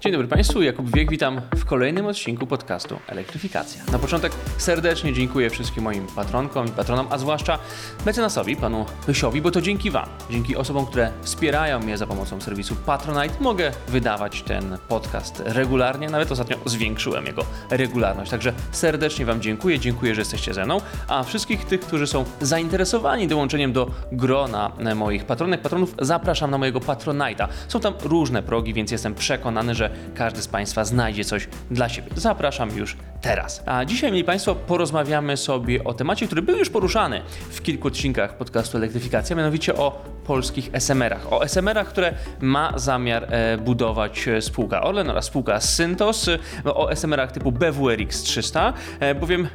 Dzień dobry Państwu, Jakub Wiek, witam w kolejnym odcinku podcastu Elektryfikacja. Na początek serdecznie dziękuję wszystkim moim patronkom i patronom, a zwłaszcza mecenasowi, panu Pysiowi, bo to dzięki Wam, dzięki osobom, które wspierają mnie za pomocą serwisu Patronite, mogę wydawać ten podcast regularnie, nawet ostatnio zwiększyłem jego regularność. Także serdecznie Wam dziękuję, dziękuję, że jesteście ze mną, a wszystkich tych, którzy są zainteresowani dołączeniem do grona moich patronek, patronów, zapraszam na mojego Patronite'a. Są tam różne progi, więc jestem przekonany, że każdy z Państwa znajdzie coś dla siebie. Zapraszam już teraz. A dzisiaj, mieli Państwo, porozmawiamy sobie o temacie, który był już poruszany w kilku odcinkach podcastu Elektryfikacja, mianowicie o polskich SMR-ach. O SMR-ach, które ma zamiar e, budować e, spółka Orlen oraz spółka Syntos, e, o SMR-ach typu BWRX 300, e, bowiem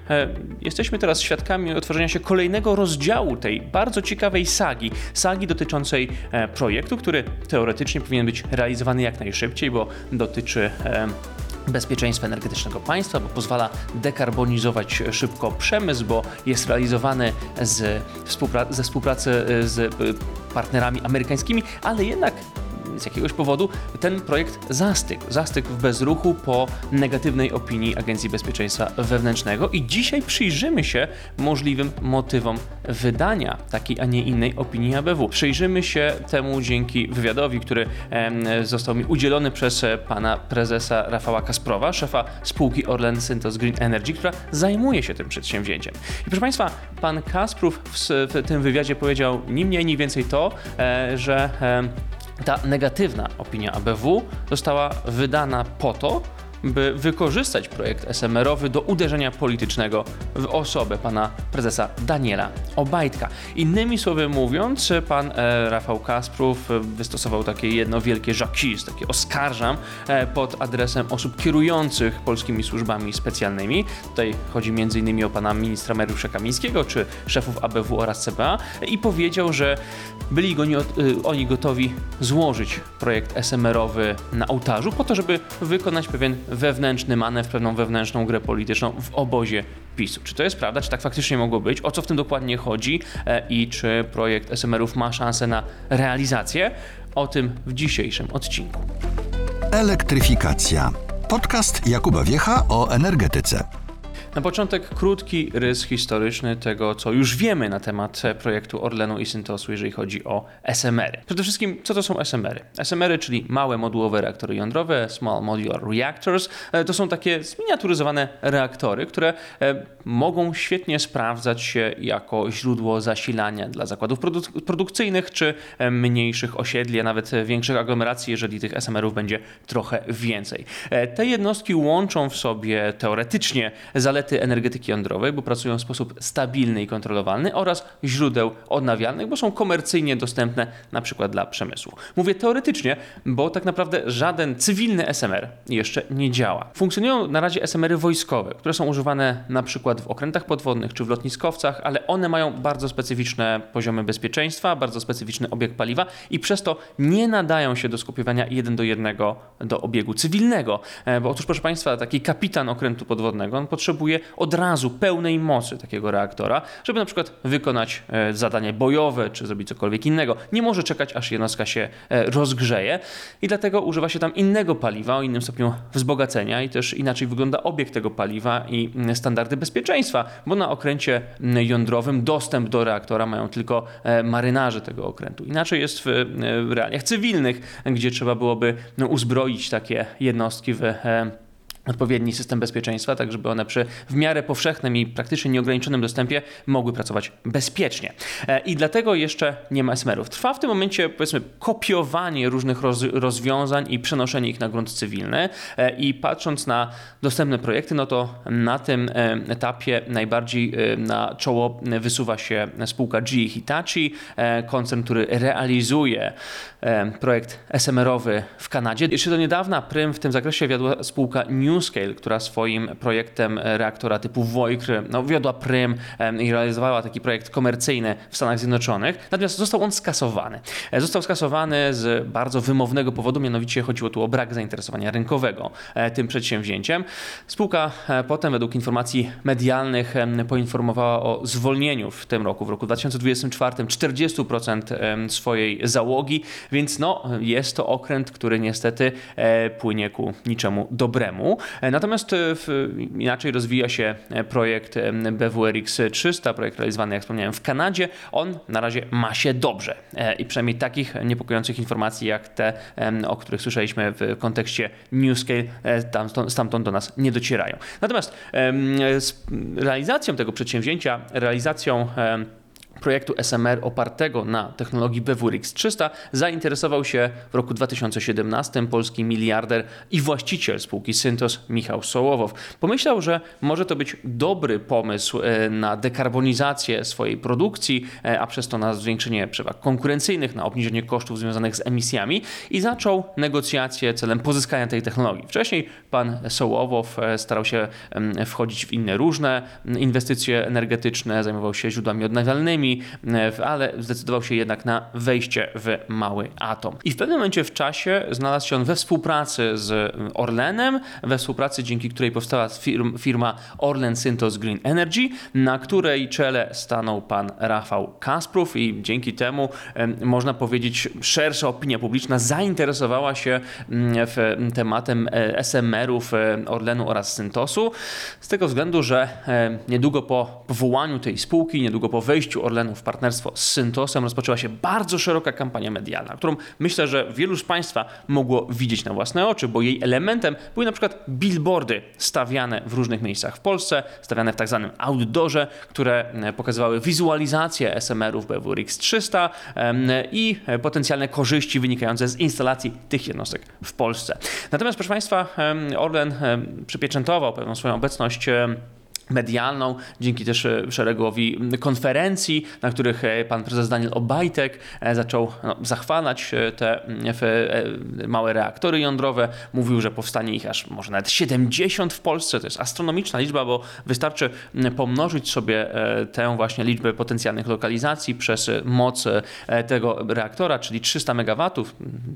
jesteśmy teraz świadkami otworzenia się kolejnego rozdziału tej bardzo ciekawej sagi. Sagi dotyczącej projektu, który teoretycznie powinien być realizowany jak najszybciej, bo dotyczy bezpieczeństwa energetycznego państwa, bo pozwala dekarbonizować szybko przemysł, bo jest realizowany z współpra- ze współpracy e, z e, partnerami amerykańskimi, ale jednak z jakiegoś powodu ten projekt zastygł. Zastygł w bezruchu po negatywnej opinii Agencji Bezpieczeństwa Wewnętrznego i dzisiaj przyjrzymy się możliwym motywom wydania takiej, a nie innej opinii ABW. Przyjrzymy się temu dzięki wywiadowi, który został mi udzielony przez e, pana prezesa Rafała Kasprowa, szefa spółki Orlen Synthos Green Energy, która zajmuje się tym przedsięwzięciem. I proszę państwa, pan Kasprów w, w tym wywiadzie powiedział ni mniej, ni więcej to, e, że ta negatywna opinia ABW została wydana po to, by wykorzystać projekt SMR-owy do uderzenia politycznego w osobę pana prezesa Daniela Obajtka. Innymi słowy mówiąc, pan e, Rafał Kasprów e, wystosował takie jedno wielkie żakis, takie oskarżam e, pod adresem osób kierujących polskimi służbami specjalnymi. Tutaj chodzi m.in. o pana ministra Mariusza Kamińskiego, czy szefów ABW oraz CBA i powiedział, że byli go nie, y, oni gotowi złożyć projekt SMR-owy na ołtarzu po to, żeby wykonać pewien wewnętrzny manewr, pewną wewnętrzną grę polityczną w obozie PiSu. Czy to jest prawda? Czy tak faktycznie mogło być? O co w tym dokładnie chodzi? E, I czy projekt SMR-ów ma szansę na realizację? O tym w dzisiejszym odcinku. Elektryfikacja. Podcast Jakuba Wiecha o energetyce. Na początek krótki rys historyczny tego, co już wiemy na temat projektu Orlenu i Syntosu, jeżeli chodzi o SMR-y. Przede wszystkim, co to są SMR-y? SMR-y, czyli małe modułowe reaktory jądrowe, Small Modular Reactors, e, to są takie zminiaturyzowane reaktory, które e, mogą świetnie sprawdzać się jako źródło zasilania dla zakładów produ- produkcyjnych czy e, mniejszych osiedli, a nawet większych aglomeracji, jeżeli tych SMR-ów będzie trochę więcej. Te jednostki łączą w sobie teoretycznie zalety energetyki jądrowej, bo pracują w sposób stabilny i kontrolowalny oraz źródeł odnawialnych, bo są komercyjnie dostępne na przykład dla przemysłu. Mówię teoretycznie, bo tak naprawdę żaden cywilny SMR jeszcze nie działa. Funkcjonują na razie SMR-y wojskowe, które są używane na przykład w okrętach podwodnych czy w lotniskowcach, ale one mają bardzo specyficzne poziomy bezpieczeństwa, bardzo specyficzny obieg paliwa i przez to nie nadają się do skopiowania jeden do jednego do obiegu cywilnego. E, Bo otóż, proszę Państwa, taki kapitan okrętu podwodnego on potrzebuje od razu pełnej mocy takiego reaktora, żeby na przykład wykonać e, zadanie bojowe czy zrobić cokolwiek innego. Nie może czekać, aż jednostka się e, rozgrzeje i dlatego używa się tam innego paliwa o innym stopniu wzbogacenia i też inaczej wygląda obieg tego paliwa i standardy bezpieczeństwa, bo na okręcie jądrowym dostęp do reaktora mają tylko e, marynarze tego okrętu. Inaczej jest w, realiach cywilnych, gdzie trzeba byłoby no, uzbroić takie jednostki w odpowiedni system bezpieczeństwa, tak żeby one przy w miarę powszechnym i praktycznie nieograniczonym dostępie mogły pracować bezpiecznie. E, I dlatego jeszcze nie ma SMR-ów. Trwa w tym momencie, powiedzmy, kopiowanie różnych roz, rozwiązań i przenoszenie ich na grunt cywilny. E, I patrząc na dostępne projekty, no to na tym etapie najbardziej na czoło wysuwa się spółka GE Hitachi, e, koncern, który realizuje projekt SMR-owy w Kanadzie. Jeszcze do niedawna prym w tym zakresie wiodła spółka New NewScale, która swoim projektem reaktora typu Wojkry no, wiodła prym i realizowała taki projekt komercyjny w Stanach Zjednoczonych. Natomiast został on skasowany. E, Został skasowany z bardzo wymownego powodu, mianowicie chodziło tu o brak zainteresowania rynkowego e, tym przedsięwzięciem. Spółka e, potem, według informacji medialnych, poinformowała o zwolnieniu w tym roku, w roku 2024, 40% em, swojej załogi, więc no, jest to okręt, który niestety e, płynie ku niczemu dobremu. E, Natomiast e, w, inaczej rozwija się e, projekt BWRX 300, projekt realizowany, jak wspomniałem, w Kanadzie. On na razie ma się dobrze i przynajmniej takich niepokojących informacji jak te, o których słyszeliśmy w kontekście NewScale, tam, stamtąd do nas nie docierają. Natomiast z realizacją tego przedsięwzięcia, realizacją projektu SMR opartego na technologii BWRX 300 zainteresował się w roku 2017 polski miliarder i właściciel spółki Syntos Michał Sołowow. Pomyślał, że może to być dobry pomysł e, na dekarbonizację swojej produkcji, e, a przez to na zwiększenie przewag konkurencyjnych, na obniżenie kosztów związanych z emisjami i zaczął negocjacje celem pozyskania tej technologii. Wcześniej pan Sołowow e, starał się wchodzić w inne różne inwestycje energetyczne, zajmował się źródłami odnawialnymi, e, ale zdecydował się jednak na wejście w mały atom. I w pewnym momencie w czasie znalazł się on we współpracy z Orlenem, we współpracy dzięki której powstała firm, firma Orlen Synthos Green Energy, na której czele stanął pan Rafał Kasprów i dzięki temu em, można powiedzieć szersza opinia publiczna zainteresowała się mm, w tematem e, SMR-ów e, Orlenu oraz Syntosu z tego względu, że niedługo po powołaniu tej spółki, niedługo po wejściu Orlenu w partnerstwo z Syntosem rozpoczęła się bardzo szeroka kampania medialna, którą myślę, że wielu z Państwa mogło widzieć na własne oczy, bo jej elementem były na przykład billboardy stawiane w różnych miejscach w Polsce, stawiane w tak zwanym outdoorze, które e, pokazywały wizualizację SMR-ów BWRX 300 em, i potencjalne korzyści wynikające z instalacji tych jednostek w Polsce. Natomiast, proszę Państwa, Orlen przypieczętował pewną swoją obecność medialną, dzięki też e, szeregowi konferencji, na których e, pan prezes Daniel Obajtek e, zaczął no, zachwalać te małe reaktory jądrowe. Mówił, że powstanie ich aż może nawet 70 w Polsce. To jest astronomiczna liczba, bo wystarczy pomnożyć sobie tę właśnie liczbę potencjalnych lokalizacji przez moc tego reaktora, czyli 300 MW.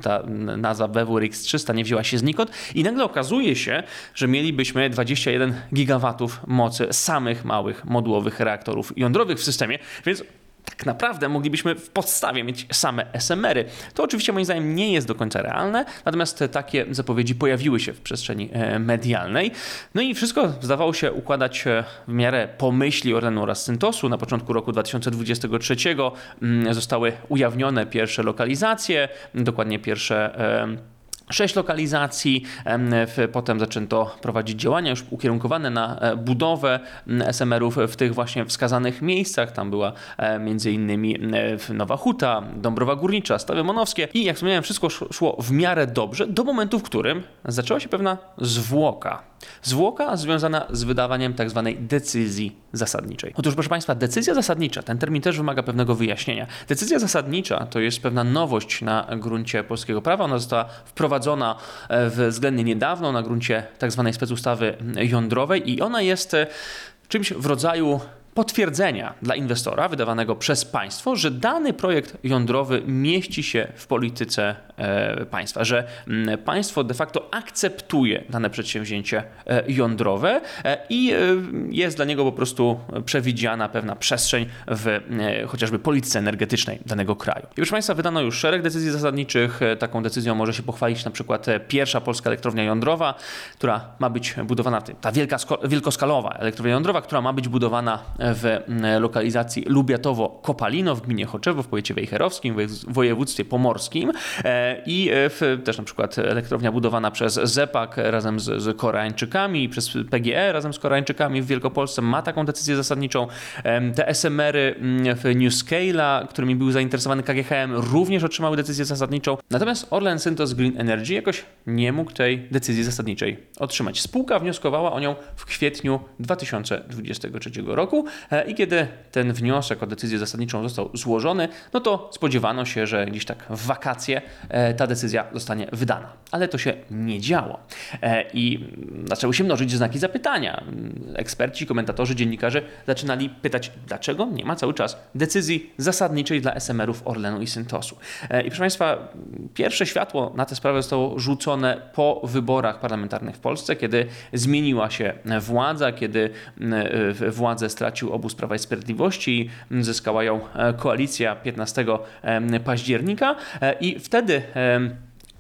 Ta nazwa BWRX 300 nie wzięła się znikąd i nagle okazuje się, że mielibyśmy 21 gigawatów mocy samych małych modułowych reaktorów jądrowych w systemie, więc tak naprawdę moglibyśmy w podstawie mieć same SMR-y. To oczywiście moim zdaniem nie jest do końca realne, natomiast takie zapowiedzi pojawiły się w przestrzeni e, medialnej. No i wszystko zdawało się układać e, w miarę pomyśli Orlenu oraz Syntosu. Na początku roku 2023 mm, zostały ujawnione pierwsze lokalizacje, dokładnie pierwsze e, Sześć lokalizacji, potem zaczęto prowadzić działania już ukierunkowane na e, budowę SMR-ów w tych właśnie wskazanych miejscach. Tam była e, w Nowa Huta, Dąbrowa Górnicza, Stawy Monowskie i jak wspomniałem, wszystko sz- szło w miarę dobrze do momentu, w którym zaczęła się pewna zwłoka. Zwłoka związana z wydawaniem tak zwanej decyzji zasadniczej. Otóż, proszę Państwa, decyzja zasadnicza, ten termin też wymaga pewnego wyjaśnienia. Decyzja zasadnicza to jest pewna nowość na gruncie polskiego prawa. Ona została wprowadzona e, względnie niedawno na gruncie tak zwanej specustawy jądrowej i ona jest e, czymś w rodzaju potwierdzenia dla inwestora wydawanego przez państwo, że dany projekt jądrowy mieści się w polityce e, państwa, że mm, państwo de facto akceptuje dane przedsięwzięcie e, jądrowe e, i jest dla niego po prostu przewidziana pewna przestrzeń w chociażby polityce energetycznej danego kraju. I proszę Państwa, wydano już szereg decyzji zasadniczych. Taką decyzją może się pochwalić na przykład pierwsza polska elektrownia jądrowa, która ma być budowana, ta wielka, wielkoskalowa elektrownia jądrowa, która ma być budowana w lokalizacji Lubiatowo-Kopalino w gminie Choczewo w powiecie wejherowskim, w wojew- województwie pomorskim E, i e, w, też na przykład elektrownia budowana przez ZEPAK razem z, z Koreańczykami, przez PGE razem z Koreańczykami w Wielkopolsce ma taką decyzję zasadniczą. Em, Te SMR-y w New Scale'a, którymi był zainteresowany KGHM, również otrzymały decyzję zasadniczą. Natomiast Orlen Synthos Green Energy jakoś nie mógł tej decyzji zasadniczej otrzymać. Spółka wnioskowała o nią w kwietniu 2023 roku e, i kiedy ten wniosek o decyzję zasadniczą został złożony, no to spodziewano się, że gdzieś tak w wakacje e, ta decyzja zostanie wydana. Ale to się nie działo. E, I zaczęły się mnożyć znaki zapytania. Eksperci, komentatorzy, dziennikarze zaczynali pytać, dlaczego nie ma cały czas decyzji zasadniczej dla SMR-ów Orlenu i Syntosu. E, I proszę Państwa, pierwsze światło na tę sprawę zostało rzucone po wyborach parlamentarnych w Polsce, kiedy zmieniła się władza, kiedy e, władzę stracił obóz Prawa i Sprawiedliwości. I zyskała ją e, koalicja 15 e, października. E, i wtedy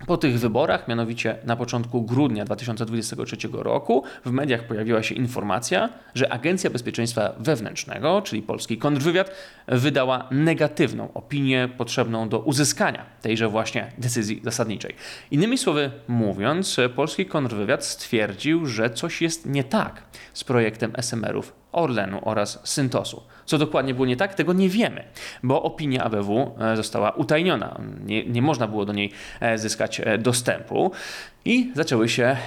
po tych wyborach, mianowicie na początku grudnia 2023 roku, w mediach pojawiła się informacja, że Agencja Bezpieczeństwa Wewnętrznego, czyli polski kontrwywiad, wydała negatywną opinię potrzebną do uzyskania tejże właśnie decyzji zasadniczej. Innymi słowy mówiąc, polski kontrwywiad stwierdził, że coś jest nie tak z projektem SMR-ów Orlenu oraz Syntosu. Co dokładnie było nie tak, tego nie wiemy, bo opinia ABW e, została utajniona. Nie, nie można było do niej e, zyskać e, dostępu i zaczęły się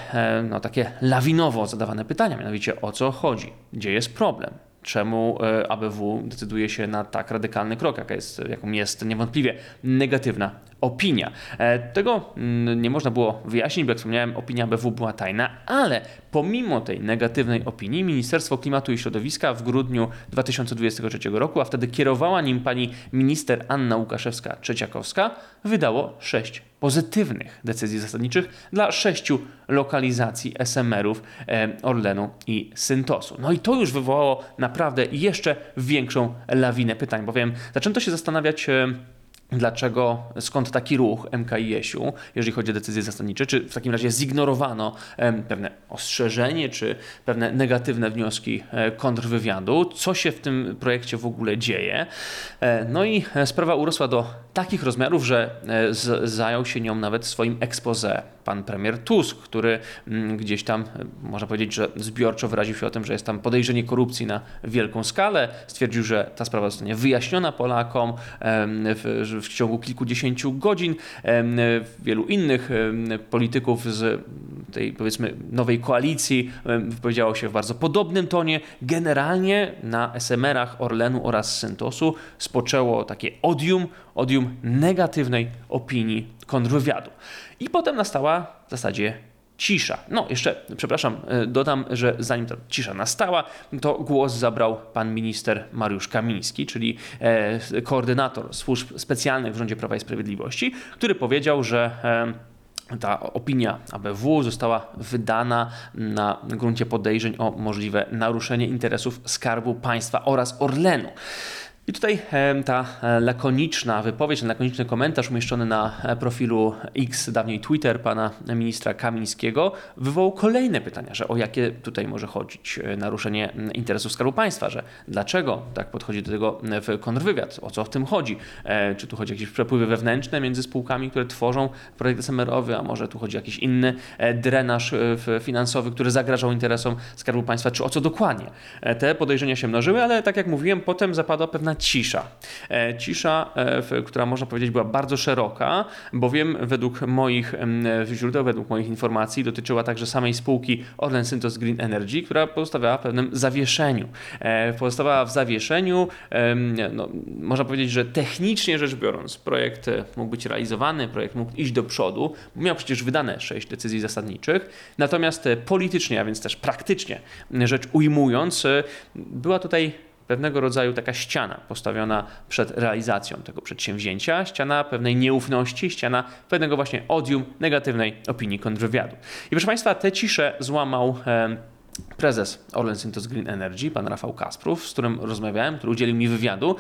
no, takie lawinowo zadawane pytania, mianowicie o co chodzi, gdzie jest problem. Czemu ABW decyduje się na tak radykalny krok, jaka jest, jaką jest niewątpliwie negatywna opinia. Tego mm, nie można było wyjaśnić, bo jak wspomniałem, opinia ABW była tajna, ale pomimo tej negatywnej opinii, Ministerstwo Klimatu i Środowiska w grudniu 2023 roku, a wtedy kierowała nim pani minister Anna Łukaszewska-Trzeciakowska, wydało sześć pozytywnych decyzji zasadniczych dla sześciu lokalizacji SMR-ów e, Orlenu i Syntosu. No i to już wywołało naprawdę jeszcze większą lawinę pytań, bowiem zaczęto się zastanawiać e, Dlaczego, skąd taki ruch MKiS-u, jeżeli chodzi o decyzje zasadnicze? Czy w takim razie zignorowano pewne ostrzeżenie, czy pewne negatywne wnioski e, kontrwywiadu? Co się w tym projekcie w ogóle dzieje? E, no i e, sprawa urosła do takich rozmiarów, że zajął się nią nawet swoim expose pan premier Tusk, który mm, gdzieś tam, można powiedzieć, że zbiorczo wyraził się o tym, że jest tam podejrzenie korupcji na wielką skalę. Stwierdził, że ta sprawa zostanie wyjaśniona Polakom w, w ciągu kilkudziesięciu godzin. Wielu innych polityków z tej powiedzmy nowej koalicji wypowiedziało się w bardzo podobnym tonie. Generalnie na SMR-ach Orlenu oraz Syntosu spoczęło takie odium, odium negatywnej opinii kontrwywiadu. I potem nastała w zasadzie cisza. No, jeszcze, przepraszam, dodam, że zanim ta cisza nastała, to głos zabrał pan minister Mariusz Kamiński, czyli e, koordynator służb specjalnych w rządzie Prawa i Sprawiedliwości, który powiedział, że e, ta opinia ABW została wydana na gruncie podejrzeń o możliwe naruszenie interesów Skarbu Państwa oraz Orlenu. I tutaj ta e, lakoniczna wypowiedź, lakoniczny komentarz umieszczony na e, profilu X, dawniej Twitter, pana ministra Kamińskiego, wywołał kolejne pytania, że o jakie tutaj może chodzić e, naruszenie interesów Skarbu Państwa, że dlaczego tak podchodzi do tego w kontrwywiad, o co w tym chodzi, czy tu chodzi o jakieś przepływy wewnętrzne między spółkami, które tworzą projekt SMR-owy, a może tu chodzi o jakiś inny drenaż finansowy, który zagrażał interesom Skarbu Państwa, czy o co dokładnie. Te podejrzenia się mnożyły, ale tak jak mówiłem, potem zapadła pewna cisza. E, cisza, e, która można powiedzieć była bardzo szeroka, bowiem według moich źródeł, według moich informacji dotyczyła także samej spółki Orlen Synthos Green Energy, która pozostawiała w pewnym zawieszeniu. E, pozostawała w zawieszeniu, no, można powiedzieć, że technicznie rzecz biorąc projekt mógł być realizowany, projekt mógł iść do przodu, miał przecież wydane sześć decyzji zasadniczych, natomiast politycznie, a więc też praktycznie rzecz ujmując, była tutaj pewnego rodzaju taka ściana postawiona przed realizacją tego przedsięwzięcia, ściana pewnej nieufności, ściana pewnego właśnie odium negatywnej opinii kontrwywiadu. I proszę Państwa, tę ciszę złamał prezes Orlen Synthos Green Energy, pan Rafał Kasprów, z którym rozmawiałem, który udzielił mi wywiadu.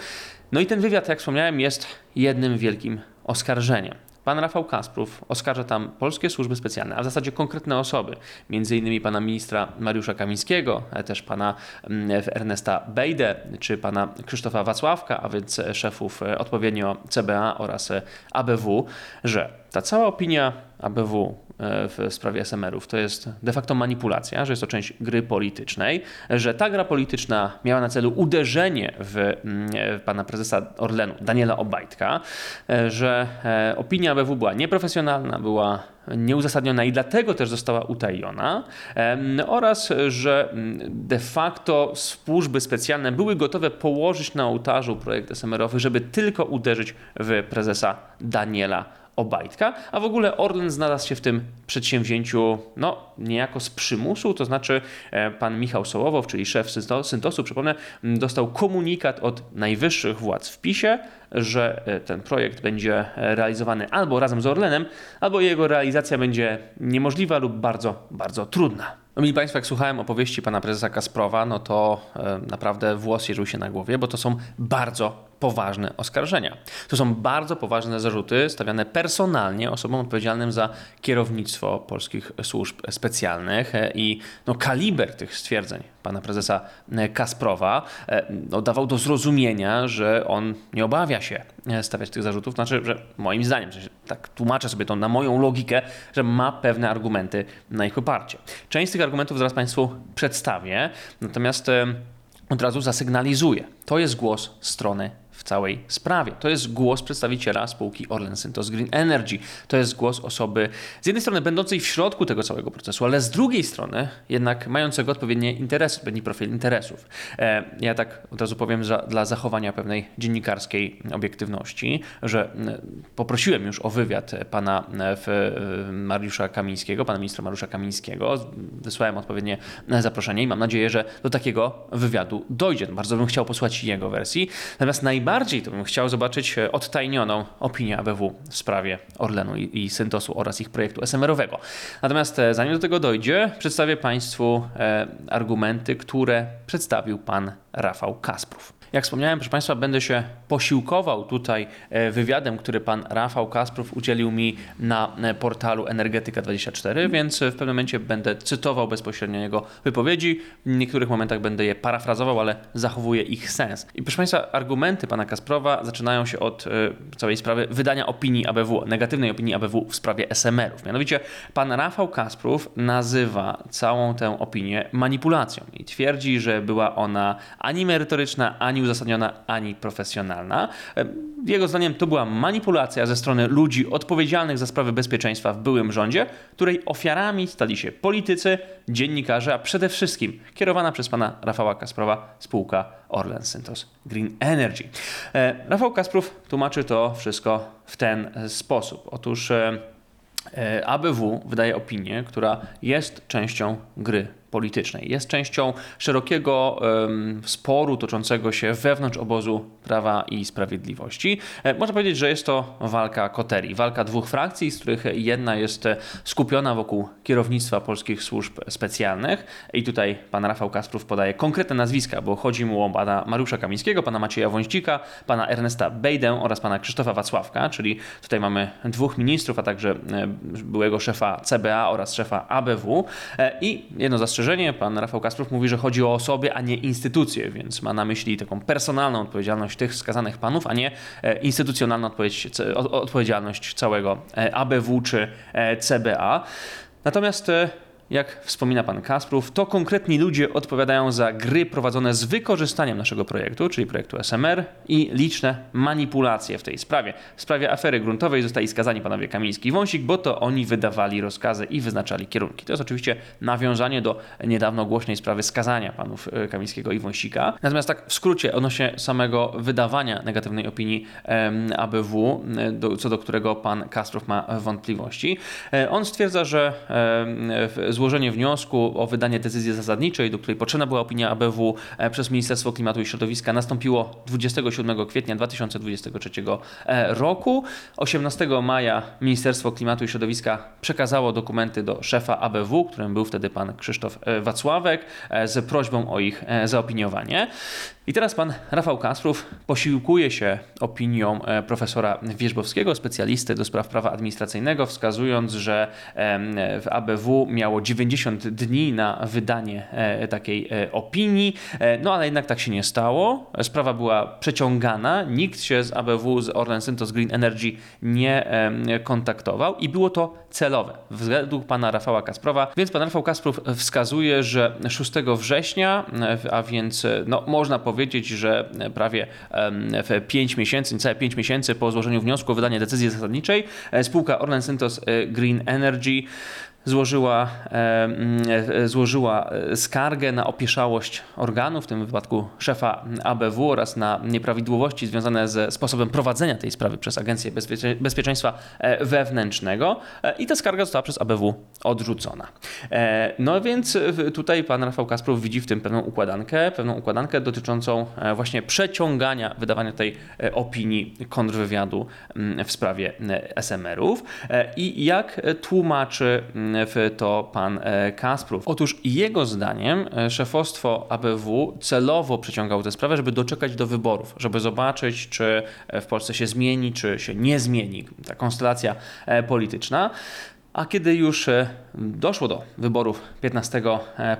No i ten wywiad, jak wspomniałem, jest jednym wielkim oskarżeniem. Pan Rafał Kasprów oskarża tam polskie służby specjalne, a w zasadzie konkretne osoby, między innymi pana ministra Mariusza Kamińskiego, ale też pana mm, Ernesta Bejdę, czy pana Krzysztofa Wacławka, a więc szefów e, odpowiednio CBA oraz e, ABW, że ta cała opinia ABW w sprawie SMR-ów to jest de facto manipulacja, że jest to część gry politycznej, że ta gra polityczna miała na celu uderzenie w, mm, pana prezesa Orlenu, Daniela Obajtka, e, że e, opinia ABW była nieprofesjonalna, była nieuzasadniona i dlatego też została utajniona em, oraz, że mm, de facto służby specjalne były gotowe położyć na ołtarzu projekt SMR-owy, żeby tylko uderzyć w prezesa Daniela Obajtka, a w ogóle Orlen znalazł się w tym przedsięwzięciu no, niejako z przymusu, to znaczy e, pan Michał Sołowow, czyli szef Synto- Syntosu, przypomnę, dostał komunikat od najwyższych władz w PiSie, że e, ten projekt będzie e, realizowany albo razem z Orlenem, albo jego realizacja będzie niemożliwa lub bardzo, bardzo trudna. No, Mili Państwo, jak słuchałem opowieści pana prezesa Kasprowa, no to e, naprawdę włos jeżył się na głowie, bo to są bardzo poważne oskarżenia. To są bardzo poważne zarzuty stawiane personalnie osobom odpowiedzialnym za kierownictwo polskich służb specjalnych e, i no, kaliber tych stwierdzeń pana prezesa e, Kasprowa e, no, dawał do zrozumienia, że on nie obawia się stawiać tych zarzutów. Znaczy, że moim zdaniem, tak tłumaczę sobie to na moją logikę, że ma pewne argumenty na ich oparcie. Część z tych argumentów zaraz Państwu przedstawię, natomiast od razu zasygnalizuję. To jest głos strony w całej sprawie. To jest głos przedstawiciela spółki Orlen Synthos Green Energy. To jest głos osoby z jednej strony będącej w środku tego całego procesu, ale z drugiej strony jednak mającego odpowiednie interesy, odpowiedni profil interesów. E, Ja tak od razu powiem że dla zachowania pewnej dziennikarskiej obiektywności, że poprosiłem już o wywiad pana e, e, Mariusza Kamińskiego, pana ministra Mariusza Kamińskiego. Wysłałem odpowiednie zaproszenie i mam nadzieję, że do takiego wywiadu dojdzie. Bardzo bym chciał posłuchać jego wersji. Natomiast najbardziej to bym chciał zobaczyć e, odtajnioną opinię ABW w sprawie Orlenu i, Syntosu oraz ich projektu SMR-owego. Natomiast e, zanim do tego dojdzie, przedstawię Państwu e, argumenty, które przedstawił pan Rafał Kasprów. Jak wspomniałem, proszę Państwa, będę się posiłkował tutaj wywiadem, który pan Rafał Kasprów udzielił mi na portalu Energetyka24, więc w pewnym momencie będę cytował bezpośrednio jego wypowiedzi. W niektórych momentach będę je parafrazował, ale zachowuję ich sens. I proszę Państwa, argumenty pana Kasprowa zaczynają się od e, całej sprawy wydania opinii ABW, negatywnej opinii ABW w sprawie SMR-ów. Mianowicie pan Rafał Kasprów nazywa całą tę opinię manipulacją i twierdzi, że była ona ani merytoryczna, ani uzasadniona, ani profesjonalna. E, Jego zdaniem to była manipulacja ze strony ludzi odpowiedzialnych za sprawy bezpieczeństwa w byłym rządzie, której ofiarami stali się politycy, dziennikarze, a przede wszystkim kierowana przez pana Rafała Kasprowa spółka Orlen Synthos Green Energy. E, Rafał Kasprów tłumaczy to wszystko w ten e, sposób. Otóż e, ABW wydaje opinię, która jest częścią gry politycznej, jest częścią szerokiego sporu toczącego się wewnątrz obozu Prawa i Sprawiedliwości. E, można powiedzieć, że jest to walka koterii, walka dwóch frakcji, z których jedna jest e, skupiona wokół kierownictwa polskich służb specjalnych i tutaj pan Rafał Kasprów podaje konkretne nazwiska, bo chodzi mu o pana Mariusza Kamińskiego, pana Macieja Wąździka, pana Ernesta Bejdę oraz pana Krzysztofa Wacławka, czyli tutaj mamy dwóch ministrów, a także e, byłego szefa CBA oraz szefa ABW. I jedno zastrzeżenie, pan Rafał Kasprów mówi, że chodzi o osoby, a nie instytucje, więc ma na myśli taką personalną odpowiedzialność tych wskazanych panów, a nie e, instytucjonalną odpowiedzialność całego e, ABW czy e, CBA. Natomiast jak wspomina pan Kasprów, to konkretni ludzie odpowiadają za gry prowadzone z wykorzystaniem naszego projektu, czyli projektu SMR i liczne manipulacje w tej sprawie. W sprawie afery gruntowej zostali skazani panowie Kamiński i Wąsik, bo to oni wydawali rozkazy i wyznaczali kierunki. To jest oczywiście nawiązanie do niedawno głośnej sprawy skazania panów e, Kamińskiego i Wąsika. Natomiast tak w skrócie odnośnie samego wydawania negatywnej opinii ABW, e, co do którego pan Kasprow ma wątpliwości. E, On stwierdza, że w- złożenie wniosku o wydanie decyzji zasadniczej, do której potrzebna była opinia ABW e, przez Ministerstwo Klimatu i Środowiska nastąpiło 27 kwietnia 2023 e, roku. 18 maja Ministerstwo Klimatu i Środowiska przekazało dokumenty do szefa ABW, którym był wtedy pan Krzysztof e, Wacławek, z prośbą o ich zaopiniowanie. I teraz pan Rafał Kasprów posiłkuje się opinią e, profesora Wierzbowskiego, specjalisty do spraw prawa administracyjnego, wskazując, że w ABW miało 90 dni na wydanie e, takiej e, opinii, no ale jednak tak się nie stało. Sprawa była przeciągana, nikt się z ABW, z Orlen Synthos Green Energy nie kontaktował i było to celowe według pana Rafała Kasprowa. Więc pan Rafał Kasprów wskazuje, że 6 września, a więc no, można powiedzieć, że prawie em, w 5 miesięcy, niecałe 5 miesięcy po złożeniu wniosku o wydanie decyzji zasadniczej, e, spółka Orlen Synthos e, Green Energy złożyła, e, złożyła e, skargę na opieszałość organu, w tym wypadku szefa ABW oraz na nieprawidłowości związane ze sposobem prowadzenia tej sprawy przez Agencję Bezpiecze- Bezpieczeństwa e, Wewnętrznego i ta skarga została przez ABW odrzucona. No więc tutaj pan Rafał Kasprów widzi w tym pewną układankę, pewną układankę dotyczącą właśnie przeciągania wydawania tej opinii kontrwywiadu w sprawie SMR-ów i jak tłumaczy to pan e, Kasprów. Otóż jego zdaniem e, szefostwo ABW celowo przeciągało tę sprawę, żeby doczekać do wyborów, żeby zobaczyć, czy e, w Polsce się zmieni, czy się nie zmieni ta konstelacja polityczna. A kiedy już doszło do wyborów 15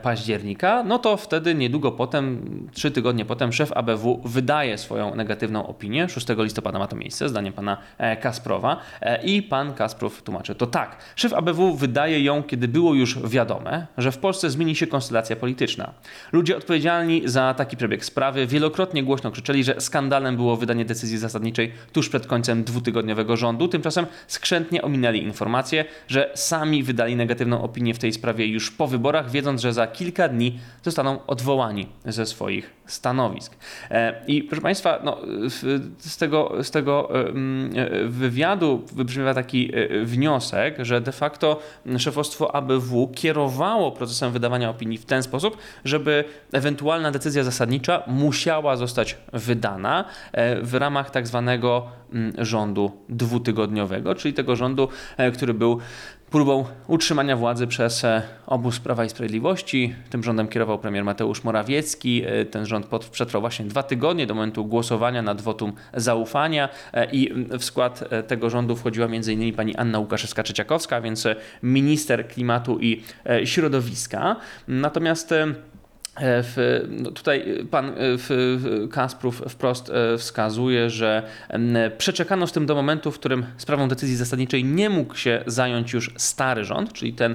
października, no to wtedy niedługo potem, trzy tygodnie potem, szef ABW wydaje swoją negatywną opinię. 6 listopada ma to miejsce, zdaniem pana e, Kasprowa. E, I pan Kasprow tłumaczy to tak. Szef ABW wydaje ją, kiedy było już wiadome, że w Polsce zmieni się konstelacja polityczna. Ludzie odpowiedzialni za taki przebieg sprawy wielokrotnie głośno krzyczeli, że skandalem było wydanie decyzji zasadniczej tuż przed końcem dwutygodniowego rządu. Tymczasem skrzętnie ominęli informację, że sami wydali negatywną opinię w tej sprawie już po wyborach, wiedząc, że za kilka dni zostaną odwołani ze swoich stanowisk. E, I proszę Państwa, no, z tego, z tego e, wywiadu wybrzmiewa taki e, wniosek, że de facto szefostwo ABW kierowało procesem wydawania opinii w ten sposób, żeby ewentualna decyzja zasadnicza musiała zostać wydana w ramach tak zwanego mm, rządu dwutygodniowego, czyli tego rządu, który był próbą utrzymania władzy przez e, obóz Prawa i Sprawiedliwości. Tym rządem kierował premier Mateusz Morawiecki. E, Ten rząd przetrwał właśnie dwa tygodnie do momentu głosowania nad wotum zaufania e, i w skład tego rządu wchodziła m.in. pani Anna Łukaszewska-Trzeciakowska, więc minister klimatu i środowiska. Natomiast w, no tutaj pan e, w, Kasprów wprost e, wskazuje, że przeczekano z tym do momentu, w którym sprawą decyzji zasadniczej nie mógł się zająć już stary rząd, czyli ten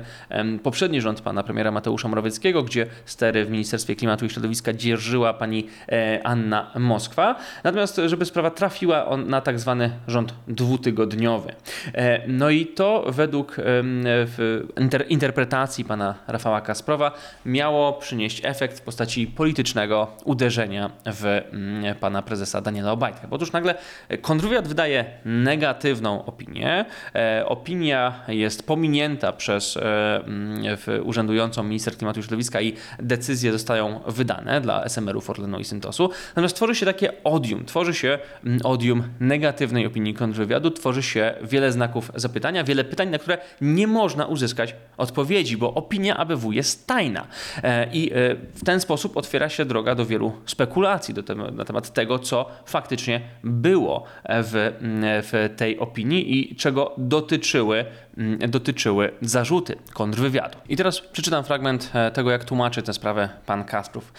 poprzedni rząd pana premiera Mateusza Morawieckiego, gdzie stery w Ministerstwie Klimatu i Środowiska dzierżyła pani e, Anna Moskwa. Natomiast, żeby sprawa trafiła on na tak zwany rząd dwutygodniowy. E, No i to według inter, interpretacji pana Rafała Kasprowa miało przynieść efekt w postaci politycznego uderzenia w mm, pana prezesa Daniela Obajtka. Otóż nagle kontrwywiad wydaje negatywną opinię. E, Opinia jest pominięta przez e, mm, urzędującą minister klimatu i środowiska i decyzje zostają wydane dla SMR-ów Orlenu i Syntosu. Natomiast tworzy się takie odium, tworzy się mm, odium negatywnej opinii kontrwywiadu, tworzy się wiele znaków zapytania, wiele pytań, na które nie można uzyskać odpowiedzi, bo opinia ABW jest tajna. E, I w ten sposób otwiera się droga do wielu spekulacji do na temat tego, co faktycznie było w, w tej opinii i czego dotyczyły, dotyczyły zarzuty kontrwywiadu. I teraz przeczytam fragment e, tego, jak tłumaczy tę sprawę pan Kasprów.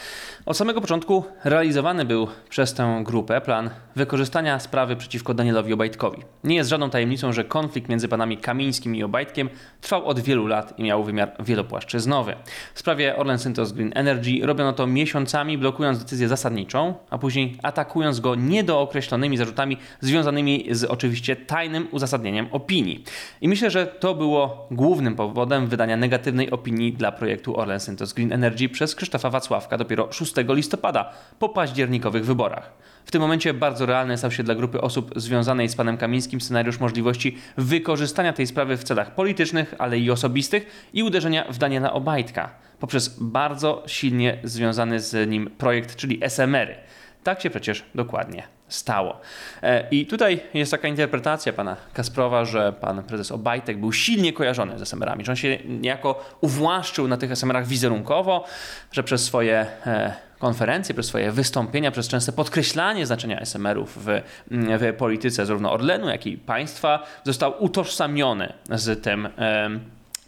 Od samego początku realizowany był przez tę grupę plan wykorzystania sprawy przeciwko Danielowi Obajtkowi. Nie jest żadną tajemnicą, że konflikt między panami Kamińskim i Obajtkiem trwał od wielu lat i miał wymiar wielopłaszczyznowy. W sprawie Orlen Synthos Green Energy robiono to miesiącami, blokując decyzję zasadniczą, a później atakując go niedookreślonymi zarzutami związanymi z oczywiście tajnym uzasadnieniem opinii. I myślę, że to było głównym powodem wydania negatywnej opinii dla projektu Orlen Synthos Green Energy przez Krzysztofa Wacławka dopiero 6 listopada po październikowych wyborach. W tym momencie bardzo realny stał się dla grupy osób związanej z panem Kamińskim scenariusz możliwości wykorzystania tej sprawy w celach politycznych, ale i osobistych i uderzenia w Daniela Obajtka poprzez bardzo silnie związany z nim projekt, czyli SMR-y. Tak się przecież dokładnie stało. E, I tutaj jest taka interpretacja pana Kasprowa, że pan prezes Obajtek był silnie kojarzony z SMR-ami, że on się niejako uwłaszczył na tych SMR-ach wizerunkowo, że przez swoje e, konferencje, przez swoje wystąpienia, przez częste podkreślanie znaczenia SMR-ów w, w polityce zarówno Orlenu, jak i państwa, został utożsamiony z tym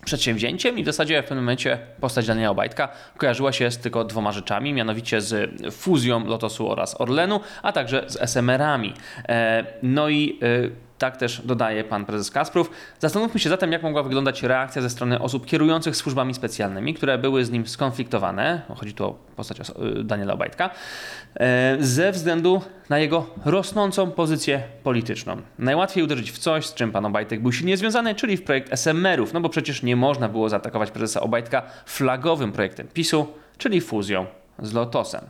przedsięwzięciem i w zasadzie w pewnym momencie postać Daniela Obajtka kojarzyła się z tylko dwoma rzeczami, mianowicie z fuzją Lotosu oraz Orlenu, a także z SMR-ami. E, No i e, tak też dodaje pan prezes Kasprów. Zastanówmy się zatem, jak mogła wyglądać reakcja ze strony osób kierujących służbami specjalnymi, które były z nim skonfliktowane, chodzi tu o postać oso- Daniela Obajtka, e, ze względu na jego rosnącą pozycję polityczną. Najłatwiej uderzyć w coś, z czym pan Obajtek był silnie związany, czyli w projekt SMR-ów, no bo przecież nie można było zaatakować prezesa Obajtka flagowym projektem PiSu, czyli fuzją z Lotosem.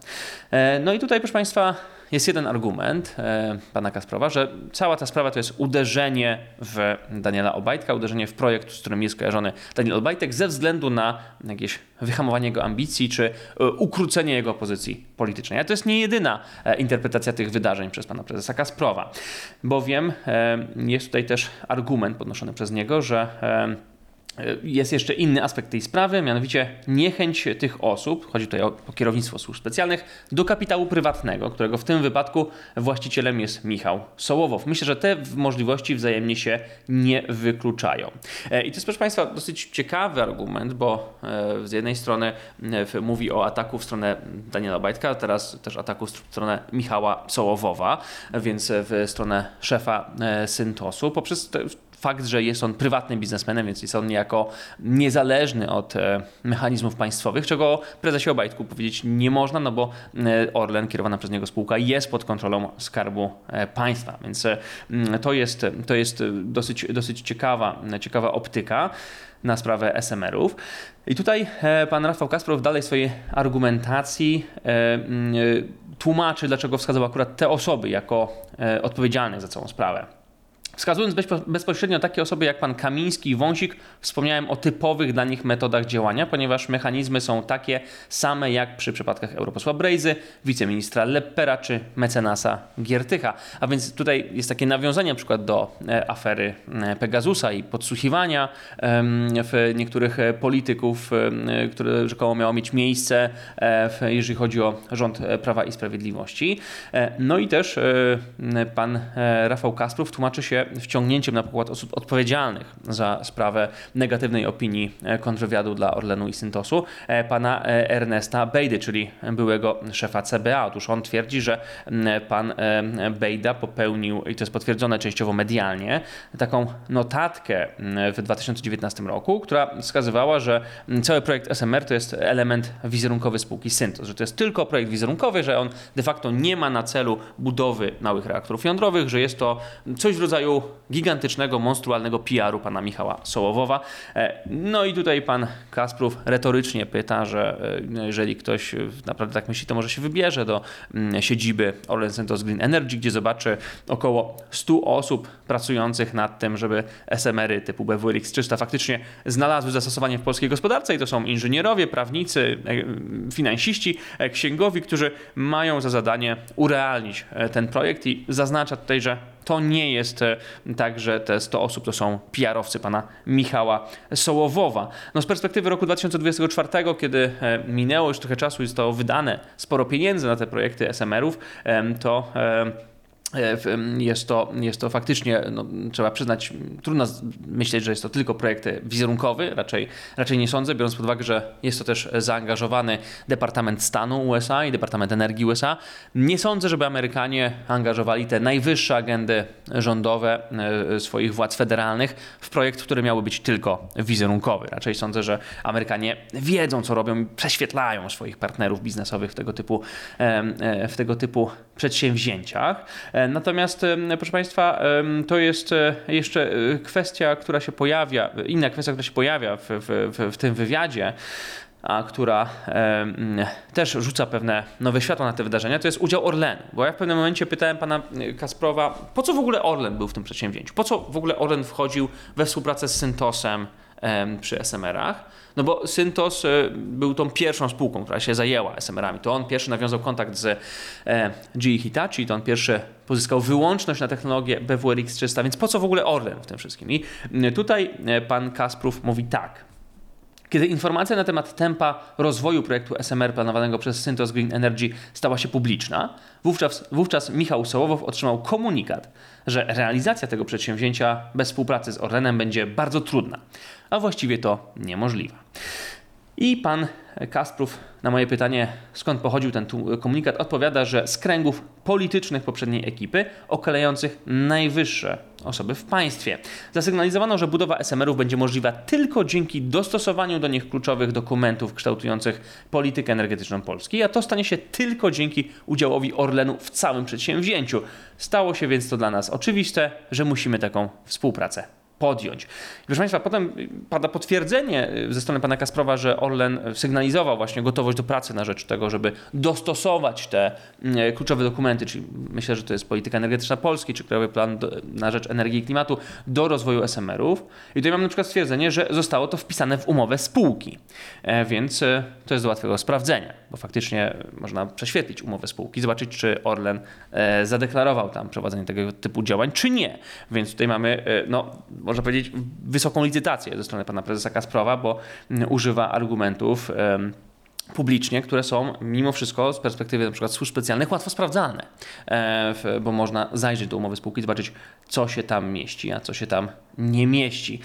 E, No i tutaj, proszę Państwa, jest jeden argument e, pana Kasprowa, że cała ta sprawa to jest uderzenie w Daniela Obajtka, uderzenie w projekt, z którym jest kojarzony Daniel Obajtek ze względu na jakieś wyhamowanie jego ambicji czy e, ukrócenie jego pozycji politycznej. Ale to jest nie jedyna e, interpretacja tych wydarzeń przez pana prezesa Kasprowa, bowiem jest tutaj też argument podnoszony przez niego, że jest jeszcze inny aspekt tej sprawy, mianowicie niechęć tych osób, chodzi tutaj o kierownictwo służb specjalnych, do kapitału prywatnego, którego w tym wypadku właścicielem jest Michał Sołowow. Myślę, że te możliwości wzajemnie się nie wykluczają. E, I to jest, proszę Państwa, dosyć ciekawy argument, bo e, z jednej strony e, mówi o ataku w stronę Daniela Obajtka, teraz też ataku w stronę Michała Sołowowa, więc w stronę szefa e, Syntosu, poprzez te, fakt, że jest on prywatnym biznesmenem, więc jest on niejako niezależny od e, mechanizmów państwowych, czego prezesie Obajtku powiedzieć nie można, no bo e, Orlen, kierowana przez niego spółka, jest pod kontrolą Skarbu e, Państwa, więc to jest, to jest dosyć, dosyć ciekawa, ciekawa optyka na sprawę SMR-ów. I tutaj pan Rafał Kasprow dalej swojej argumentacji tłumaczy, dlaczego wskazał akurat te osoby jako odpowiedzialne za całą sprawę. Wskazując bezpo- bezpośrednio takie osoby jak pan Kamiński i Wąsik, wspomniałem o typowych dla nich metodach działania, ponieważ mechanizmy są takie same jak przy przypadkach europosła Brejzy, wiceministra Leppera czy mecenasa Giertycha. A więc tutaj jest takie nawiązanie na przykład do e, afery e, Pegasusa i podsłuchiwania w niektórych e, polityków, które rzekomo miało mieć miejsce, jeżeli chodzi o rząd Prawa i Sprawiedliwości. No i też pan Rafał Kasprów tłumaczy się wciągnięciem na pokład osób odpowiedzialnych za sprawę negatywnej opinii e, kontrwywiadu dla Orlenu i Syntosu, e, pana e, Ernesta Bejdy, czyli byłego szefa CBA. Otóż on twierdzi, że pan Bejda popełnił, i to jest potwierdzone częściowo medialnie, taką notatkę w 2019 roku, która wskazywała, że cały projekt SMR to jest element wizerunkowy spółki Syntos, że to jest tylko projekt wizerunkowy, że on de facto nie ma na celu budowy małych reaktorów jądrowych, że jest to coś w rodzaju gigantycznego, monstrualnego PR-u pana Michała Sołowowa. E, No i tutaj pan Kasprów retorycznie pyta, że e, no jeżeli ktoś e, naprawdę tak myśli, to może się wybierze do mm, siedziby Orlen Centos Green Energy, gdzie zobaczy około 100 osób pracujących nad tym, żeby SMR-y typu BWRX 300 faktycznie znalazły zastosowanie w polskiej gospodarce i to są inżynierowie, prawnicy, e, finansiści, księgowi, którzy mają za zadanie urealnić ten projekt i zaznacza tutaj, że to nie jest e, tak, że te 100 osób to są PR-owcy pana Michała Sołowowa. No z perspektywy roku 2024, kiedy e, minęło już trochę czasu i zostało wydane sporo pieniędzy na te projekty SMR-ów, to Jest to, jest to faktycznie, no, trzeba przyznać, trudno myśleć, że jest to tylko projekt wizerunkowy, raczej, raczej nie sądzę, biorąc pod uwagę, że jest to też zaangażowany Departament Stanu USA i Departament Energii USA. Nie sądzę, żeby Amerykanie angażowali te najwyższe agendy rządowe e, swoich władz federalnych w projekt, który miałby być tylko wizerunkowy. Raczej sądzę, że Amerykanie wiedzą, co robią i prześwietlają swoich partnerów biznesowych w tego typu, e, w tego typu przedsięwzięciach. E, Natomiast, proszę Państwa, to jest e, jeszcze e, kwestia, która się pojawia, inna kwestia, która się pojawia w, w, w, tym wywiadzie a która też rzuca pewne nowe światło na te wydarzenia, to jest udział Orlenu. Bo ja w pewnym momencie pytałem pana Kasprowa, po co w ogóle Orlen był w tym przedsięwzięciu? Po co w ogóle Orlen wchodził we współpracę z Syntosem em, przy SMR-ach. No bo Syntos e, był tą pierwszą spółką, która się zajęła SMR-ami. To on pierwszy nawiązał kontakt z GE Hitachi, to on pierwszy pozyskał wyłączność na technologię BWRX 300, więc po co w ogóle Orlen w tym wszystkim? I tutaj e, pan Kasprów mówi tak. Kiedy informacja na temat tempa rozwoju projektu SMR planowanego przez Syntos Green Energy stała się publiczna, wówczas, wówczas Michał Sołowow otrzymał komunikat, że realizacja tego przedsięwzięcia bez współpracy z Orlenem będzie bardzo trudna, a właściwie to niemożliwa. I pan Kasprów na moje pytanie, skąd pochodził ten komunikat, odpowiada, że z kręgów politycznych poprzedniej ekipy, okalających najwyższe osoby w państwie. Zasygnalizowano, że budowa SMR-ów będzie możliwa tylko dzięki dostosowaniu do nich kluczowych dokumentów kształtujących politykę energetyczną Polski, a to stanie się tylko dzięki udziałowi Orlenu w całym przedsięwzięciu. Stało się więc to dla nas oczywiste, że musimy taką współpracę podjąć. Proszę Państwa, potem pada potwierdzenie ze strony pana Kasprowa, że Orlen sygnalizował właśnie gotowość do pracy na rzecz tego, żeby dostosować te mm, kluczowe dokumenty, czyli myślę, że to jest polityka energetyczna Polski, czy Krajowy Plan do, na rzecz energii i klimatu do rozwoju SMR-ów. I tutaj mam na przykład stwierdzenie, że zostało to wpisane w umowę spółki, e, więc e, to jest do łatwego sprawdzenia, bo faktycznie można prześwietlić umowę spółki, zobaczyć, czy Orlen e, zadeklarował tam prowadzenie tego typu działań, czy nie. Więc tutaj mamy, no, można powiedzieć, wysoką licytację ze strony pana prezesa Kasprowa, bo mm, używa argumentów publicznie, które są mimo wszystko z perspektywy na przykład służb specjalnych łatwo sprawdzalne, e, bo można zajrzeć do umowy spółki zobaczyć, co się tam mieści, a co się tam nie mieści.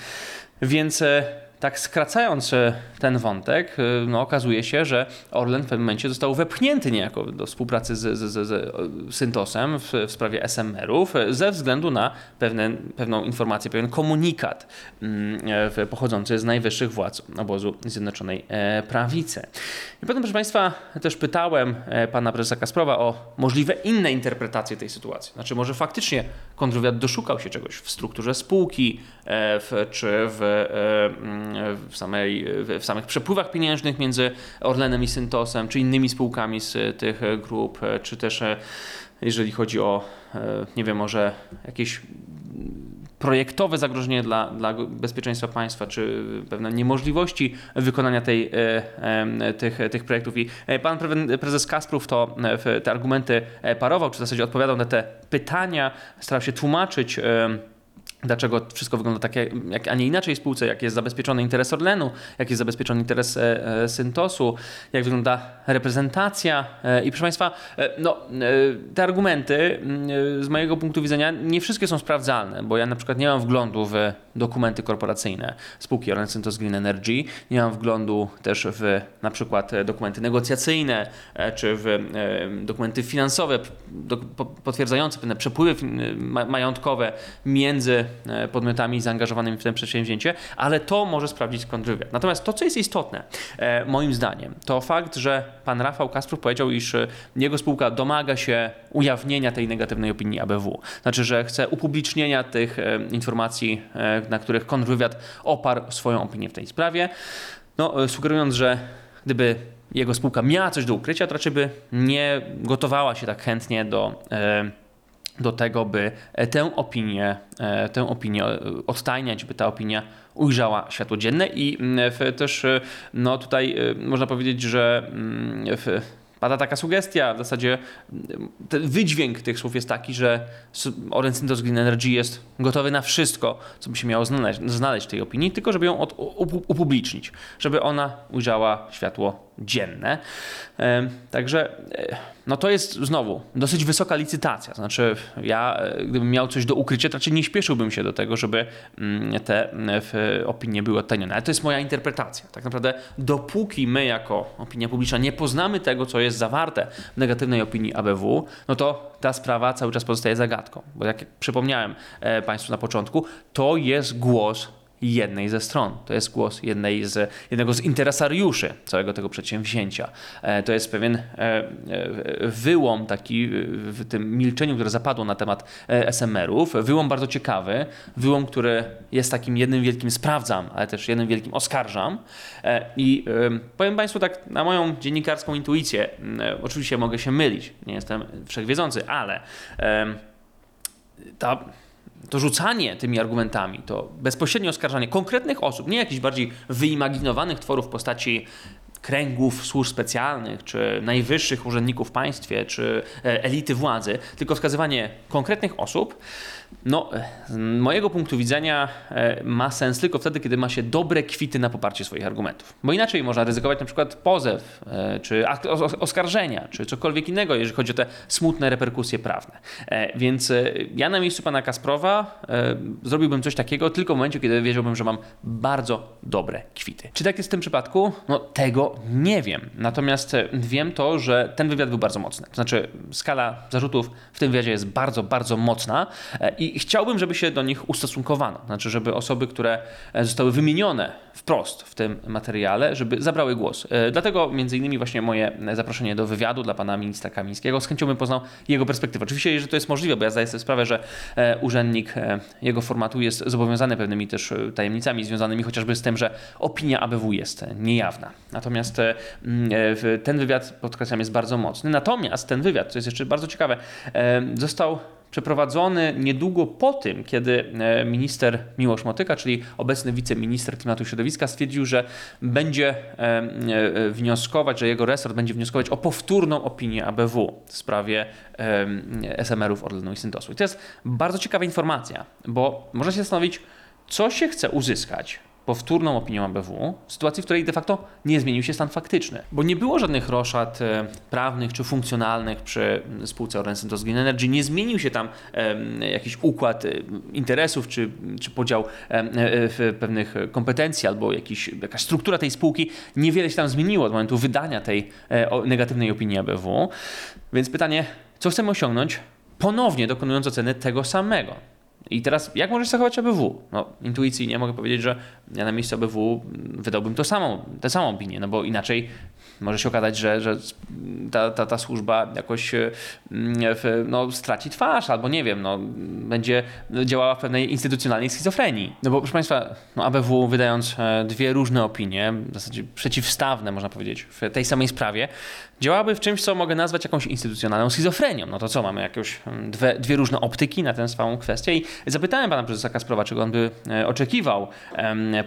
Więc e, tak skracając e, ten wątek, e, no, okazuje się, że Orlen w pewnym momencie został wepchnięty niejako do współpracy z, z, z, z e, Syntosem w, w sprawie SMR-ów ze względu na pewne, pewną informację, pewien komunikat mm, pochodzący z najwyższych władz obozu Zjednoczonej Prawicy. I potem, proszę Państwa, też pytałem pana prezesa Kasprowa o możliwe inne interpretacje tej sytuacji. Znaczy, może faktycznie kontrwywiad doszukał się czegoś w strukturze spółki, w, czy w, mm, w, samej, w, samych przepływach pieniężnych między Orlenem i Syntosem, czy innymi spółkami z tych grup, czy też e, jeżeli chodzi o, e, nie wiem, może jakieś projektowe zagrożenie dla, dla bezpieczeństwa państwa, czy pewne niemożliwości wykonania tej, e, tych, tych projektów. I pan pre- prezes Kasprów to te argumenty parował, czy w zasadzie odpowiadał na te pytania, starał się tłumaczyć. Dlaczego wszystko wygląda tak, jak- a nie inaczej w spółce, jak jest zabezpieczony interes Orlenu, jak jest zabezpieczony interes e, e, Syntosu, jak wygląda reprezentacja. E, I proszę Państwa, e, no, te argumenty mm, z mojego punktu widzenia nie wszystkie są sprawdzalne, bo ja na przykład nie mam wglądu w dokumenty korporacyjne spółki Orlen Syntos Green Energy, nie mam wglądu też w na przykład dokumenty negocjacyjne, czy w dokumenty finansowe do, po, potwierdzające pewne przepływy majątkowe między podmiotami zaangażowanymi w to przedsięwzięcie, ale to może sprawdzić kontrwywiad. Natomiast to, co jest istotne, e, moim zdaniem, to fakt, że pan Rafał Kasprów powiedział, iż e, jego spółka domaga się ujawnienia tej negatywnej opinii ABW. Znaczy, że chce upublicznienia tych e, informacji, e, na których kontrwywiad oparł swoją opinię w tej sprawie, no, e, sugerując, że gdyby jego spółka miała coś do ukrycia, to raczej by nie gotowała się tak chętnie do, e, do tego, by e, tę opinię, e, tę opinię e, odtajniać, by ta opinia ujrzała światło dzienne. I mm, też no, tutaj można powiedzieć, że mm, w, pada taka sugestia, w zasadzie mm, ten wydźwięk tych słów jest taki, że Orange Synthos Green Energy jest gotowy na wszystko, co by się miało znaleźć, znaleźć w tej opinii, tylko żeby ją od, upu- upublicznić, żeby ona ujrzała światło dzienne. Także e, no to jest znowu dosyć wysoka licytacja. Znaczy ja e, gdybym miał coś do ukrycia, to raczej nie śpieszyłbym się do tego, żeby mm, te opinie były odtajnione. Ale to jest moja interpretacja. Tak naprawdę dopóki my jako opinia publiczna nie poznamy tego, co jest zawarte w negatywnej opinii ABW, no to ta sprawa cały czas pozostaje zagadką. Bo jak przypomniałem e, Państwu na początku, to jest głos jednej ze stron. To jest głos jednej z, jednego z interesariuszy całego tego przedsięwzięcia. E, To jest pewien e, e, wyłom taki w tym milczeniu, które zapadło na temat SMR-ów. Wyłom bardzo ciekawy, wyłom, który jest takim jednym wielkim sprawdzam, ale też jednym wielkim oskarżam. I em, powiem Państwu tak na moją dziennikarską intuicję, oczywiście mogę się mylić, nie jestem wszechwiedzący, ale ta to rzucanie tymi argumentami, to bezpośrednie oskarżanie konkretnych osób, nie jakichś bardziej wyimaginowanych tworów w postaci kręgów służb specjalnych, czy najwyższych urzędników w państwie, czy e, elity władzy, tylko wskazywanie konkretnych osób, no, z mojego punktu widzenia e, ma sens tylko wtedy, kiedy ma się dobre kwity na poparcie swoich argumentów. Bo inaczej można ryzykować na przykład pozew, e, czy oskarżenia, czy cokolwiek innego, jeżeli chodzi o te smutne reperkusje prawne. E, Więc ja na miejscu pana Kasprowa zrobiłbym coś takiego tylko w momencie, kiedy wiedziałbym, że mam bardzo dobre kwity. Czy tak jest w tym przypadku? No tego nie wiem. Natomiast wiem to, że ten wywiad był bardzo mocny. To znaczy skala zarzutów w tym wywiadzie jest bardzo, bardzo mocna i chciałbym, żeby się do nich ustosunkowano. Znaczy, żeby osoby, które e, zostały wymienione wprost w tym materiale, żeby zabrały głos. E, Dlatego między innymi właśnie moje zaproszenie do wywiadu dla pana ministra Kamińskiego. Z chęcią bym poznał jego perspektywę. Oczywiście, jeżeli to jest możliwe, bo ja zdaję sobie sprawę, że e, urzędnik e, jego formatu jest zobowiązany pewnymi też e, tajemnicami związanymi chociażby z tym, że opinia ABW jest e, niejawna. Natomiast e, e, ten wywiad, podkreślam, jest bardzo mocny. Natomiast ten wywiad, co jest jeszcze bardzo ciekawe, e, został przeprowadzony niedługo po tym, kiedy e, minister Miłosz Motyka, czyli obecny wiceminister klimatu i środowiska, stwierdził, że będzie e, e, wnioskować, że jego resort będzie wnioskować o powtórną opinię ABW w sprawie SMR-ów Orlenu i Syntosu. I to jest bardzo ciekawa informacja, bo można się zastanowić, co się chce uzyskać powtórną opinią ABW w sytuacji, w której de facto nie zmienił się stan faktyczny. Bo nie było żadnych roszad e, prawnych czy funkcjonalnych przy spółce Orlen Synthos Green Energy. Nie zmienił się tam jakiś układ e, interesów czy, czy podział e, pewnych kompetencji albo jakiś, jakaś struktura tej spółki. Niewiele się tam zmieniło od momentu wydania tej negatywnej opinii ABW. Więc pytanie, co chcemy osiągnąć ponownie dokonując oceny tego samego? I teraz, jak może się zachować ABW? No, intuicyjnie mogę powiedzieć, że ja na miejscu ABW wydałbym to samą, tę samą opinię, no bo inaczej może się okazać, że, że ta, ta, ta służba jakoś e, mm, w, no, straci twarz, albo nie wiem, no, będzie działała w pewnej instytucjonalnej schizofrenii. No bo proszę Państwa, no, ABW wydając e, dwie różne opinie, w zasadzie przeciwstawne można powiedzieć, w tej samej sprawie, działałaby w czymś, co mogę nazwać jakąś instytucjonalną schizofrenią. No to co, mamy jakieś dwie, dwie różne optyki na tę samą kwestię i zapytałem pana prezesa Kasprowa, czego on by e, oczekiwał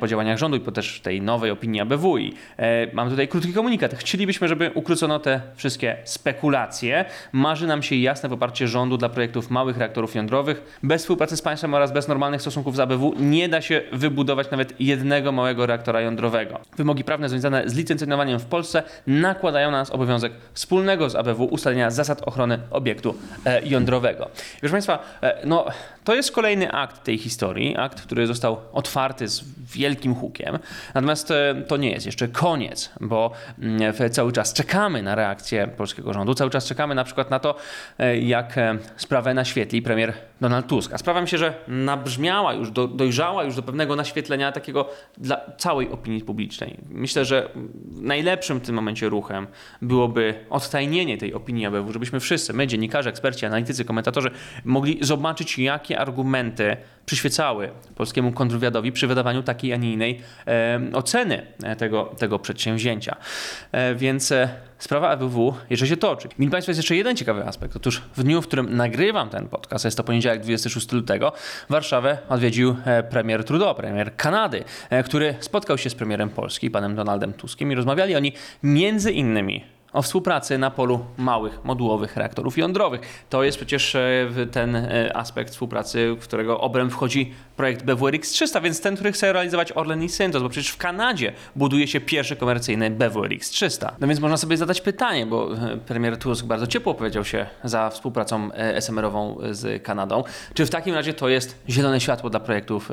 po działaniach rządu i po też tej nowej opinii ABW i e, mam tutaj krótki komunikat. Chcielibyśmy, żeby ukrócono te wszystkie spekulacje. Marzy nam się jasne poparcie rządu dla projektów małych reaktorów jądrowych. Bez współpracy z państwem oraz bez normalnych stosunków z ABW nie da się wybudować nawet jednego małego reaktora jądrowego. Wymogi prawne związane z licencjonowaniem w Polsce nakładają na nas obowiązek wspólnego z ABW ustalenia zasad ochrony obiektu e, jądrowego. Proszę Państwa, e, no, to jest kolejny akt tej historii, akt, który został otwarty z wielkim hukiem. Natomiast e, to nie jest jeszcze koniec, bo mm, cały czas czekamy na reakcję polskiego rządu, cały czas czekamy na przykład na to, e, jak e, sprawę naświetli premier Donald Tusk. A sprawa mi się, że nabrzmiała już, do, dojrzała już do pewnego naświetlenia takiego dla całej opinii publicznej. Myślę, że najlepszym w tym momencie ruchem byłoby odtajnienie tej opinii ABW, żebyśmy wszyscy, my, dziennikarze, eksperci, analitycy, komentatorzy, mogli zobaczyć, jakie argumenty przyświecały polskiemu kontrwywiadowi przy wydawaniu takiej, a nie innej e, oceny tego, tego przedsięwzięcia. E, więc e, sprawa ABW jeszcze się toczy. Mili Państwo, jest jeszcze jeden ciekawy aspekt. Otóż w dniu, w którym nagrywam ten podcast, jest to poniedziałek 26 lutego, Warszawę odwiedził e, premier Trudeau, premier Kanady, e, który spotkał się z premierem Polski, panem Donaldem Tuskiem i rozmawiali oni między innymi o współpracy na polu małych, modułowych reaktorów jądrowych. To jest przecież e, ten e, aspekt współpracy, w którego obręb wchodzi projekt BWRX 300, więc ten, który chce realizować Orlen i Syntos, bo przecież w Kanadzie buduje się pierwszy komercyjny BWRX 300. No więc można sobie zadać pytanie, bo e, premier Tusk bardzo ciepło opowiedział się za współpracą SMR-ową z Kanadą. Czy w takim razie to jest zielone światło dla projektów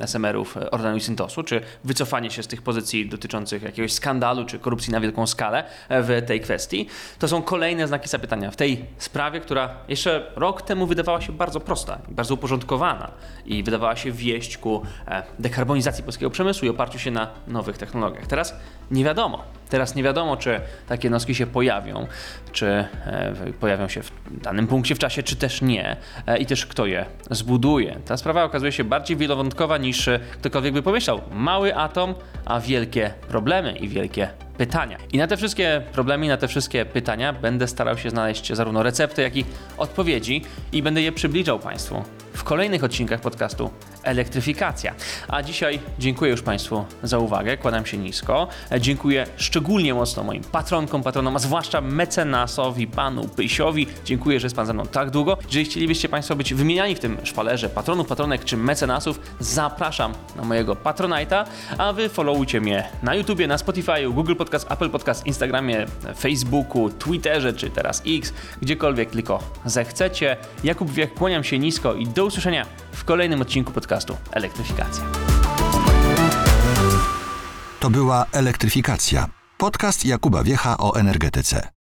SMR-ów Orlenu i Syntosu? Czy wycofanie się z tych pozycji dotyczących jakiegoś skandalu czy korupcji na wielką skalę w tej kwestii? To są kolejne znaki zapytania w tej sprawie, która jeszcze rok temu wydawała się bardzo prosta bardzo uporządkowana i wydawała się wieść ku e, dekarbonizacji polskiego przemysłu i oparciu się na nowych technologiach. Teraz nie wiadomo. Teraz nie wiadomo, czy takie noski się pojawią, czy e, pojawią się w danym punkcie w czasie, czy też nie, e, i też kto je zbuduje. Ta sprawa okazuje się bardziej wielowątkowa niż ktokolwiek by pomyślał. Mały atom, a wielkie problemy i wielkie pytania. I na te wszystkie problemy, na te wszystkie pytania będę starał się znaleźć zarówno recepty, jak i odpowiedzi i będę je przybliżał Państwu w kolejnych odcinkach podcastu Elektryfikacja. A dzisiaj dziękuję już Państwu za uwagę, kładam się nisko. E, Dziękuję szczególnie mocno moim patronkom, patronom, a zwłaszcza mecenasowi, panu Pysiowi. Dziękuję, że jest Pan ze mną tak długo. Jeżeli chcielibyście Państwo być wymieniani w tym szpalerze patronów, patronek czy mecenasów, zapraszam na mojego Patronite'a, a Wy followujcie mnie na YouTubie, na Spotify, Google Podcast, Apple Podcast, Instagramie, Facebooku, Twitterze czy teraz X, gdziekolwiek tylko zechcecie. Jakub Wiech, kłaniam się nisko i do usłyszenia w kolejnym odcinku podcastu Elektryfikacja. To była Elektryfikacja. Podcast Jakuba Wiecha o energetyce.